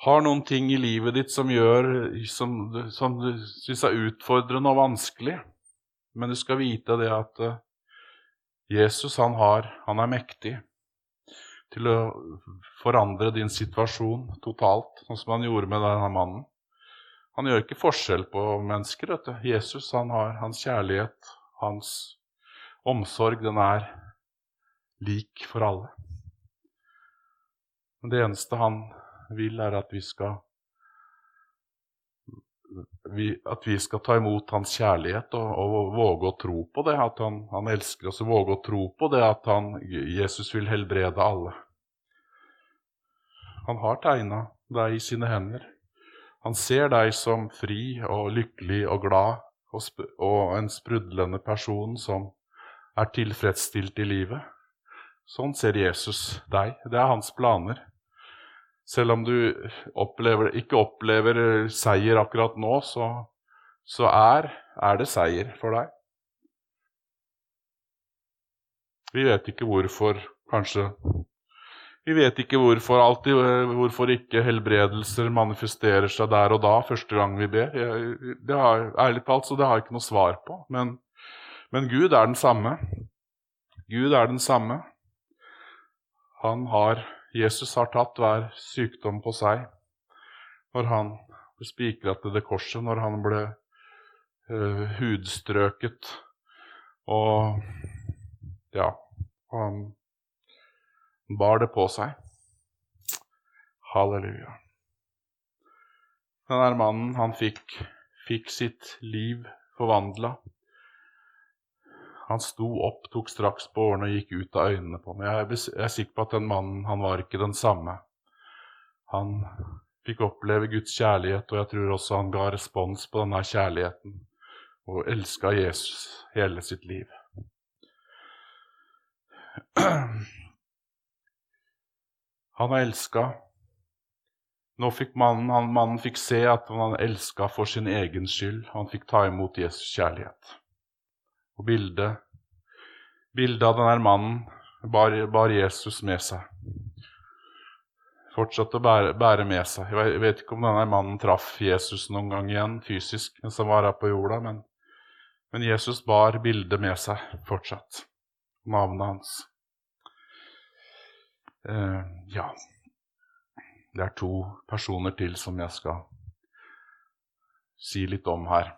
har noen ting i livet ditt som gjør som, som du syns er utfordrende og vanskelig, men du skal vite det at uh, Jesus han, har, han er mektig til å forandre din situasjon totalt, sånn som han gjorde med denne mannen. Han gjør ikke forskjell på mennesker. vet du. Jesus han har hans kjærlighet, hans omsorg, den er lik for alle. Men det eneste han vil, er at vi skal vi, at vi skal ta imot hans kjærlighet og, og våge å tro på det. At han, han, elsker oss, og våge å tro på det at han, Jesus vil helbrede alle. Han har tegna deg i sine hender. Han ser deg som fri og lykkelig og glad og, og en sprudlende person som er tilfredsstilt i livet. Sånn ser Jesus deg. Det er hans planer. Selv om du opplever, ikke opplever seier akkurat nå, så, så er, er, det seier for deg. Vi vet ikke hvorfor, kanskje. Vi vet ikke hvorfor alltid, hvorfor ikke helbredelser manifesterer seg der og da, første gang vi ber. det har, ærlig talt så det har jeg ikke noe svar på. Men, men Gud er den samme. Gud er den samme. Han har Jesus har tatt hver sykdom på seg når han ble spikra til det korset, når han ble uh, hudstrøket og Ja, han bar det på seg. Halleluja. Denne mannen, han fikk, fikk sitt liv forvandla. Han sto opp, tok straks på årene og gikk ut av øynene på meg. Jeg er sikker på at den mannen, han var ikke den samme. Han fikk oppleve Guds kjærlighet, og jeg tror også han ga respons på denne kjærligheten og elska Jesus hele sitt liv. Han har elska. Nå fikk mannen, han, mannen fikk se at han elska for sin egen skyld. Han fikk ta imot Jesus kjærlighet. Og bildet, bildet av denne mannen bar, bar, Jesus med seg. Fortsatte å bære, bære, med seg. Jeg vet ikke om denne mannen traff Jesus noen gang igjen fysisk mens han var her på jorda, men, men Jesus bar bildet med seg fortsatt. Navnet hans. Eh, ja Det er to personer til som jeg skal si litt om her.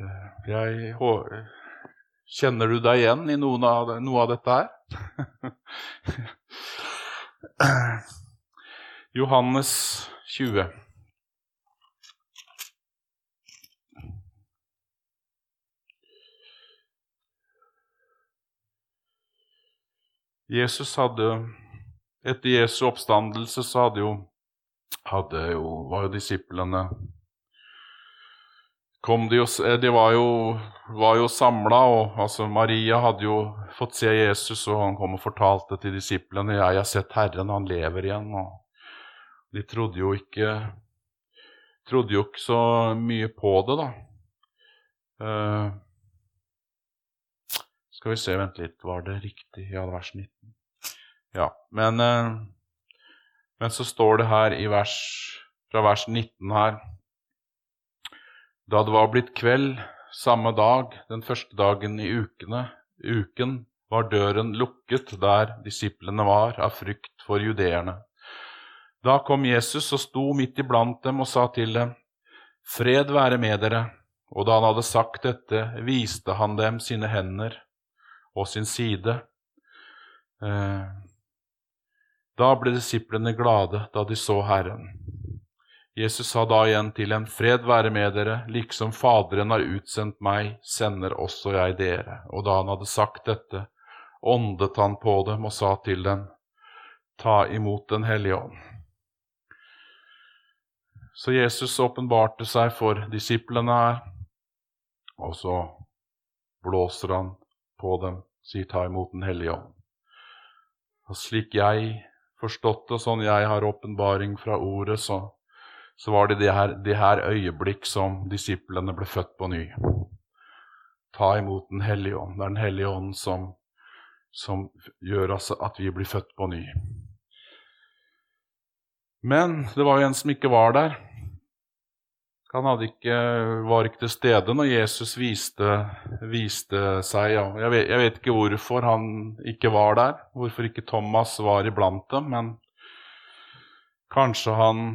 Eh, jeg Kjenner du deg igjen i av, noe av dette her? Johannes 20. Jesus hadde Etter Jesu oppstandelse så hadde jo, hadde jo var jo disiplene de, jo, eh, de var jo, jo samla, og altså Maria hadde jo fått se Jesus, og han kom og fortalte til disiplene 'Jeg har sett Herren, han lever igjen'. Og de trodde jo ikke trodde jo ikke så mye på det, da. Skal vi se, vent litt, var det riktig? Ja, vers 19. Ja, men, uh, men så står det her i vers, fra vers 19 her da det var blitt kveld samme dag, den første dagen i ukene, uken, var døren lukket der disiplene var, av frykt for judeerne. Da kom Jesus og sto midt iblant dem og sa til dem, Fred være med dere. Og da han hadde sagt dette, viste han dem sine hender og sin side. Eh, da ble disiplene glade da de så Herren. Jesus sa da igjen til dem, Fred være med dere, liksom Faderen har utsendt meg, sender også jeg dere. Og da han hadde sagt dette, åndet han på dem og sa til dem, Ta imot Den hellige ånd. Så Jesus åpenbarte seg for disiplene her, og så blåser han på dem, sier ta imot Den hellige ånd. Og slik jeg forstått det, sånn jeg har åpenbaring fra ordet, så så var det det her, det her øyeblikk som disiplene ble født på ny. Ta imot Den hellige ånd. Det er Den hellige ånd som, som gjør altså at vi blir født på ny. Men det var jo en som ikke var der. Han ikke, var ikke til stede når Jesus viste, viste seg. Ja. Jeg, vet, jeg, vet, ikke hvorfor han ikke var der, hvorfor ikke Thomas var iblant dem. Men kanskje han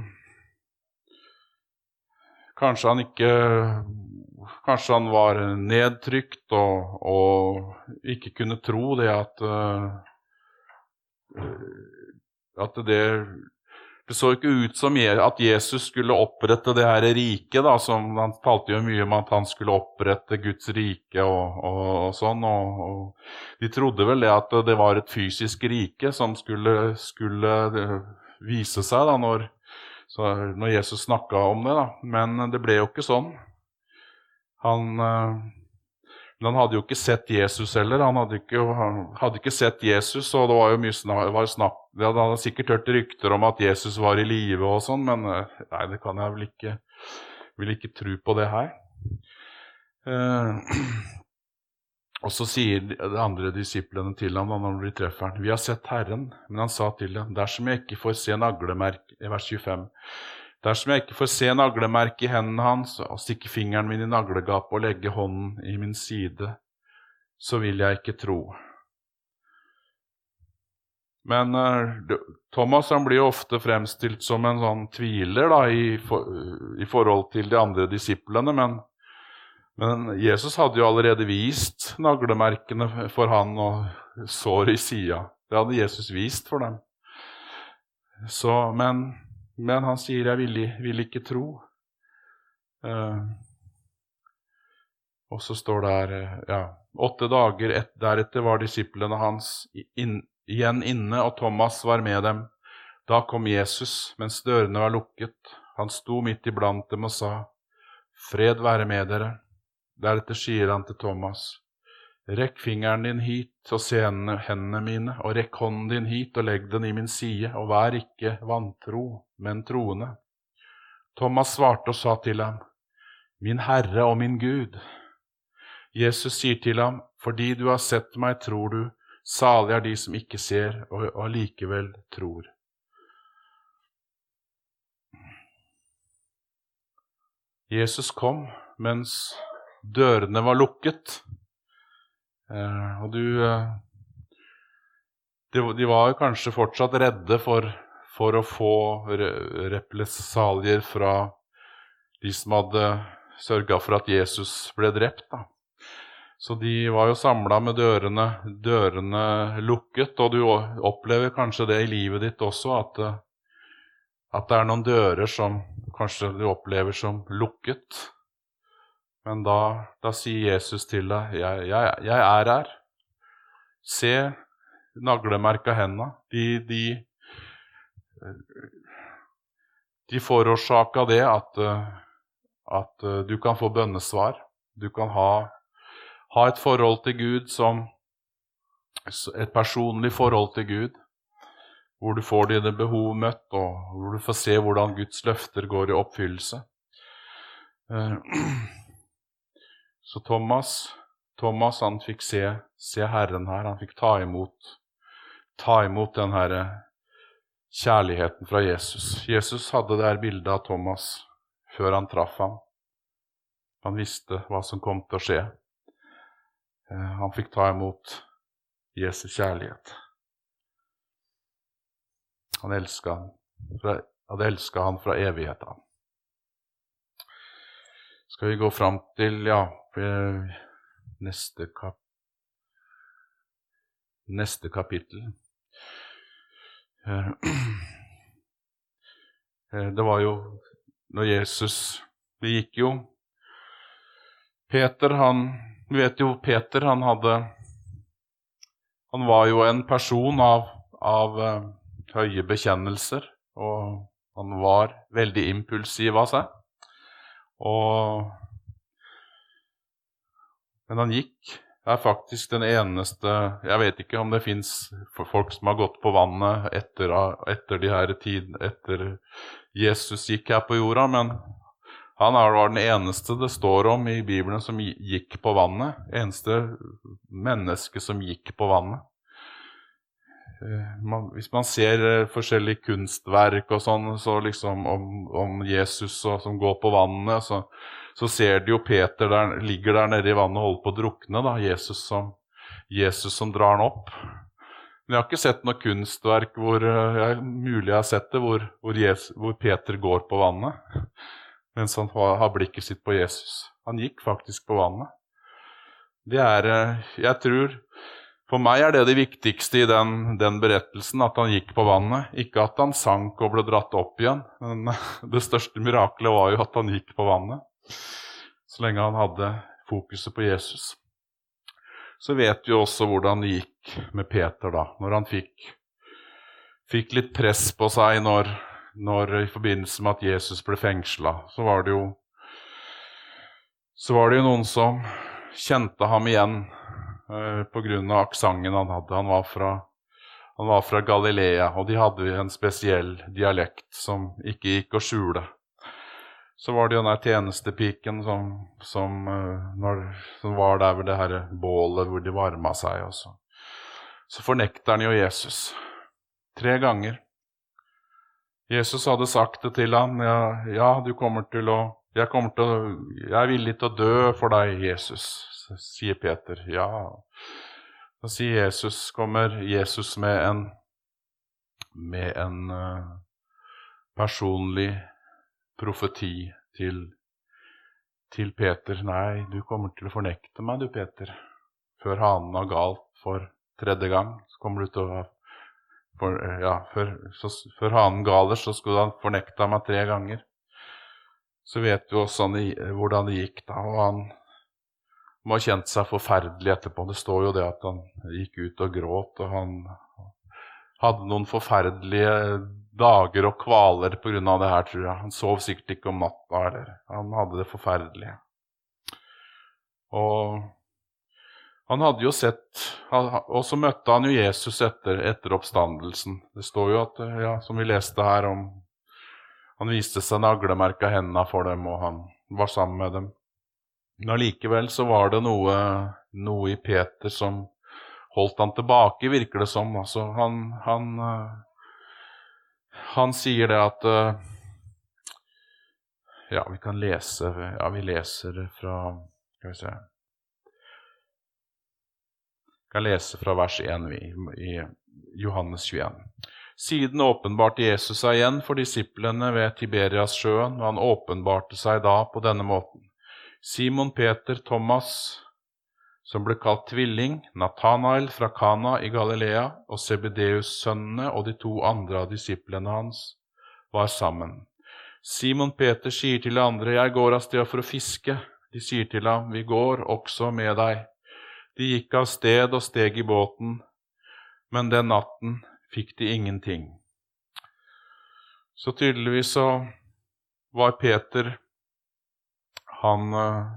Kanskje han ikke Kanskje han var nedtrykt og, og ikke kunne tro det at uh, At det Det så ikke ut som at Jesus skulle opprette det her riket. da, Han talte jo mye om at han skulle opprette Guds rike og, og, og sånn. og, De trodde vel det at det var et fysisk rike som skulle, skulle vise seg da når når Jesus snakka om det, da. Men det ble jo ikke sånn. Han, eh, men han hadde jo ikke sett Jesus heller. Han hadde ikke, han hadde ikke sett Jesus, og det var jo mye snakk, var snakk Det hadde sikkert hørt rykter om at Jesus var i live og sånn, men eh, nei, det kan jeg vel ikke Vil ikke tro på det her. Eh, og så sier de andre disiplene til ham når de treffer ham, 'Vi har sett Herren', men han sa til dem, 'Dersom jeg ikke får se naglemerk vers 25, dersom jeg ikke får se naglemerket i hendene hans og stikke fingeren min i naglegapet og legge hånden i min side, så vil jeg ikke tro'. Men uh, Thomas han blir jo ofte fremstilt som en sånn tviler da, i, for, i forhold til de andre disiplene, men men Jesus hadde jo allerede vist naglemerkene for han og såret i sida. Det hadde Jesus vist for dem. Så, men, men, han sier 'jeg vil, vil ikke tro'. Uh, og så står det her ja, Åtte dager et, deretter var disiplene hans inn, igjen inne, og Thomas var med dem. Da kom Jesus mens dørene var lukket. Han sto midt iblant dem og sa, 'Fred være med dere'. Deretter sier han til Thomas, Rekk fingeren din hit og se hendene mine, og rekk hånden din hit og legg den i min side, og vær ikke vantro, men troende. Thomas svarte og sa til ham, Min Herre og min Gud. Jesus sier til ham, Fordi du har sett meg, tror du, salig er de som ikke ser og allikevel tror. Jesus kom mens dørene var lukket. Eh, og du eh, de, var kanskje fortsatt redde for, for å få represalier fra de som hadde sørga for at Jesus ble drept. Da. Så de var jo samla med dørene, dørene, lukket, og du opplever kanskje det i livet ditt også, at, at det er noen dører som kanskje du opplever som lukket. Men da, da sier Jesus til deg, jeg, jeg, jeg er her. Se naglemerka henda. De, de, de forårsaka det at, at du kan få bønnesvar. Du kan ha ha et forhold til Gud som et personlig forhold til Gud, hvor du får dine behov møtt, og hvor du får se hvordan Guds løfter går i oppfyllelse. Eh, så Thomas, Thomas han fikk se, se Herren her. Han fikk ta imot, ta imot den herre kjærligheten fra Jesus. Jesus hadde det her bildet av Thomas før han traff ham. Han visste hva som kom til å skje. Eh, han fikk ta imot Jesu kjærlighet. Han han, hadde elska han fra evigheten. Skal vi gå fram til ja, neste, kap neste kapittel. Eh, eh, det var jo når Jesus Det gikk jo Peter, han du vet jo Peter, han hadde Han var jo en person av, av uh, høye bekjennelser, og han var veldig impulsiv av seg. Og Men han gikk er faktisk den eneste Jeg vet ikke om det fins folk som har gått på vannet etter, etter de her tid, etter Jesus gikk her på jorda, men han var den eneste det står om i Bibelen som gikk på vannet. Eneste menneske som gikk på vannet. Eh, hvis man ser eh, forskjellige kunstverk og sånn så liksom om, om Jesus og, som går på vannet, så, så, ser de jo Peter der, ligger der nede i vannet og holder på å drukne. da, Jesus som, Jesus som drar han opp. Men jeg har ikke sett noe kunstverk hvor eh, jeg, mulig jeg har sett det, hvor, hvor, Jesus, hvor Peter går på vannet mens han har blikket sitt på Jesus. Han gikk faktisk på vannet. Det er eh, Jeg tror For meg er det det viktigste i den, den, berettelsen, at han gikk på vannet. Ikke at han sank og ble dratt opp igjen. Men det største miraklet var jo at han gikk på vannet. Så lenge han hadde fokuset på Jesus. Så vet vi også hvordan det gikk med Peter da, når han fikk, fikk litt press på seg når når, i forbindelse med at Jesus ble fengsla, så var det jo så var det jo noen som kjente ham igjen eh, pga. aksenten han hadde. Han var, fra, han var fra Galilea, og de hadde en spesiell dialekt som ikke gikk å skjule. Så var det jo den der tjenestepiken som, som, eh, når, som, var der ved det her bålet hvor de varma seg. Og så. så fornekter han jo Jesus tre ganger. Jesus hadde sagt det til ham. Ja, ja, du kommer til å jeg, til å, jeg er villig til å dø for deg, Jesus, sier Peter. Ja. Da sier Jesus, kommer Jesus med en, med en uh, personlig profeti til, til Peter. Nei, du kommer til å fornekte meg, du, Peter. Før hanen har galt for tredje gang, så kommer du til å for, ja, før, så, før hanen galer, så skulle han fornekta meg tre ganger. Så vet vi også hvordan det gikk da. og han må ha kjent seg forferdelig etterpå. Det står jo det at han gikk ut og gråt, og han hadde noen forferdelige dager og kvaler pga. det her, tror jeg. Han sov sikkert ikke om natta eller Han hadde det forferdelig. Og han hadde jo sett Og så møtte han jo Jesus etter, etter oppstandelsen. Det står jo at, ja, som vi leste her om Han viste seg naglemerka hendene for dem, og han var sammen med dem. Men allikevel så var det noe, noe, i Peter som holdt han tilbake, virker det som. Altså, han, han, han sier det at Ja, vi kan lese Ja, vi leser fra Skal vi se kan lese fra vers 1 i Johannes 21. Siden åpenbarte Jesus seg igjen for disiplene ved Tiberias sjøen, og han åpenbarte seg da på denne måten. Simon Peter, Thomas, som ble kalt tvilling, Natanael fra Kana i Galilea, og Sebedeus-sønnene og de to andre av disiplene hans var sammen. Simon Peter sier til de andre, Jeg går av sted for å fiske. De sier til ham, Vi går også med deg. De gikk av sted og steg i båten, men den natten fikk de ingenting. Så tydeligvis så var Peter han uh,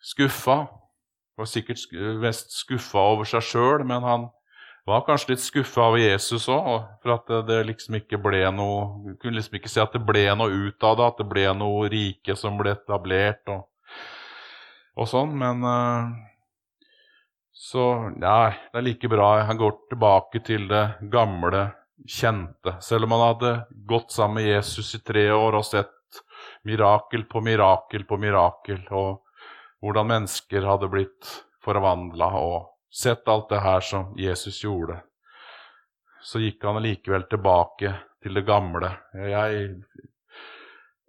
skuffa. Var sikkert mest skuffa over seg sjøl, men han var kanskje litt skuffa over Jesus òg, for at det, liksom ikke ble noe Kunne liksom ikke si at det ble noe ut av det, at det ble noe rike som ble etablert og, og sånn, men uh, så nei, det er like bra han går tilbake til det gamle, kjente. Selv om han hadde gått sammen med Jesus i tre år og sett mirakel på mirakel på mirakel, og hvordan mennesker hadde blitt forvandla, og sett alt det her som Jesus gjorde, så gikk han likevel tilbake til det gamle. Jeg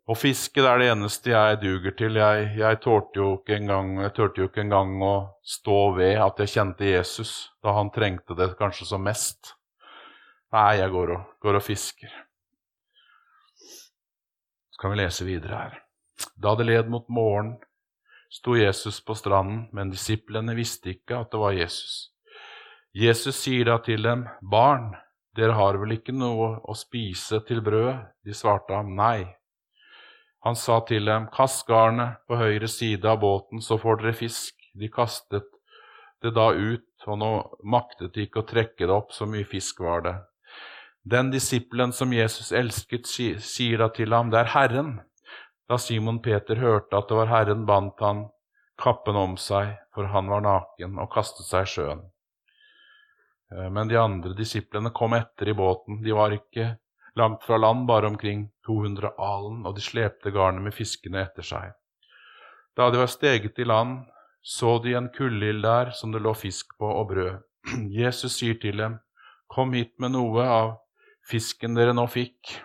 å fiske det er det eneste jeg duger til. Jeg, jeg tålte jo ikke engang, engang å stå ved at jeg kjente Jesus da han trengte det kanskje som mest. Nei, jeg går og, går og fisker. Så kan vi lese videre her. Da det led mot morgen, sto Jesus på stranden, men disiplene visste ikke at det var Jesus. Jesus sier da til dem, Barn, dere har vel ikke noe å spise til brød? De svarte ham, Nei. Han sa til dem, Kast garnet på høyre side av båten, så får dere fisk. De kastet det da ut, og nå maktet de ikke å trekke det opp, så mye fisk var det. Den disippelen som Jesus elsket, sier da til ham, Det er Herren. Da Simon Peter hørte at det var Herren, bandt han kappen om seg, for han var naken, og kastet seg i sjøen. Eh, men de andre disiplene kom etter i båten. De var ikke langt fra land, bare omkring 200 alen, og de slepte garnet med fiskene etter seg. Da de var steget i land, så de en kullild der som det lå fisk på og brød. Jesus sier til dem, Kom hit med noe av fisken dere nå fikk.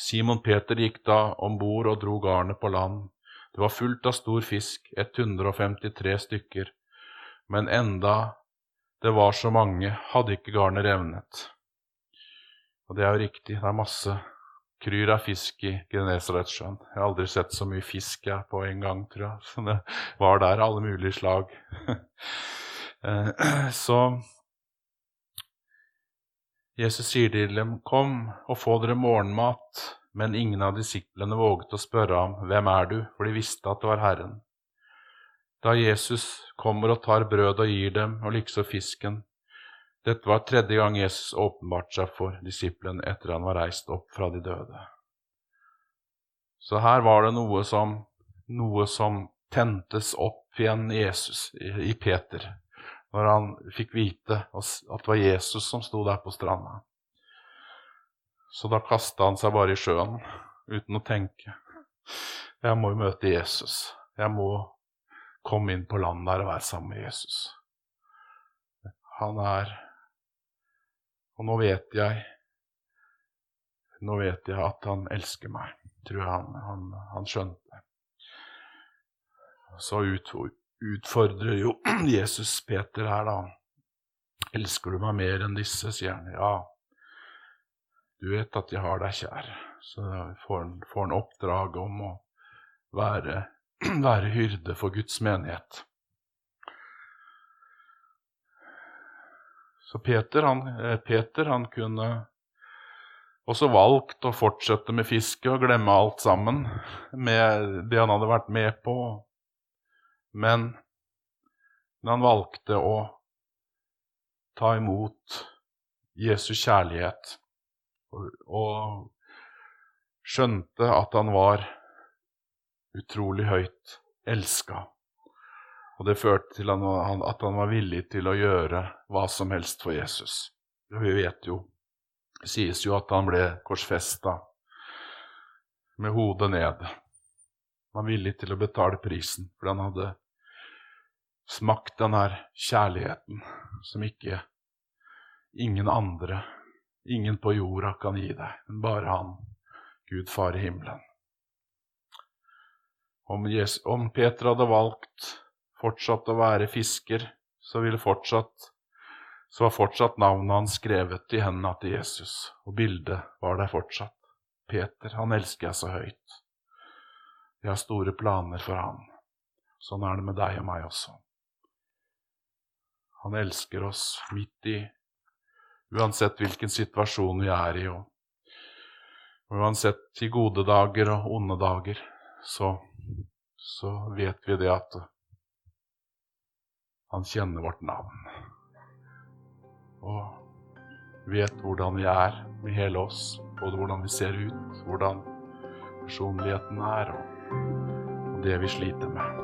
Simon Peter gikk da om bord og dro garnet på land. Det var fullt av stor fisk, 153 stykker, men enda det var så mange, hadde ikke garnet revnet. Og det er jo riktig, det er masse kryr av fisk i Genesaretsjøen. Jeg har aldri sett så mye fisk jeg på en gang, tror jeg. Så det var der, alle mulige slag. Eh, så Jesus sier til dem, Kom og få dere morgenmat. Men ingen av disiplene våget å spørre ham, Hvem er du? For de visste at det var Herren. Da Jesus kommer og tar brød og gir dem, og likeså fisken, dette var tredje gang Jesus åpenbarte seg for disiplene etter han var reist opp fra de døde. Så her var det noe som, noe som tentes opp igjen i Jesus, i Peter, når han fikk vite at det var Jesus som sto der på stranda. Så da kasta han seg bare i sjøen uten å tenke. Jeg må jo møte Jesus. Jeg må komme inn på land der og være sammen med Jesus. Han er og nå vet jeg Nå vet jeg at han elsker meg, tror jeg han, han, han skjønte. Så ut, utfordrer jo Jesus Peter her, da. Elsker du meg mer enn disse, sier han. Ja, du vet at jeg har deg kjær. Så får han, får han oppdrag om å være, være hyrde for Guds menighet. Så Peter han, eh, Peter, han kunne også valgt å fortsette med fiske og glemme alt sammen med det han hadde vært med på. Men han valgte å ta imot Jesu kjærlighet og skjønte at han var utrolig høyt elska. Og det førte til at han var villig til å gjøre hva som helst for Jesus. Vi vet jo, det sies jo at han ble korsfesta med hodet ned. Han var villig til å betale prisen, fordi han hadde smakt den her kjærligheten som ikke ingen andre, ingen på jorda kan gi deg, men bare han, Gud Far i himmelen. Om, Jesus, om Peter hadde valgt fortsatt å være fisker, så fortsatt så var fortsatt navnet hans skrevet i hendene til Jesus, og bildet var der fortsatt. Peter, han elsker jeg så høyt. Jeg har store planer for han. Sånn er det med deg og meg også. Han elsker oss midt i uansett hvilken situasjon vi er i, og uansett i gode dager og onde dager, så, så vet vi det at han kjenner vårt navn. Og vet hvordan vi er med hele oss, både hvordan vi ser ut, hvordan personligheten er, og, det vi sliter med.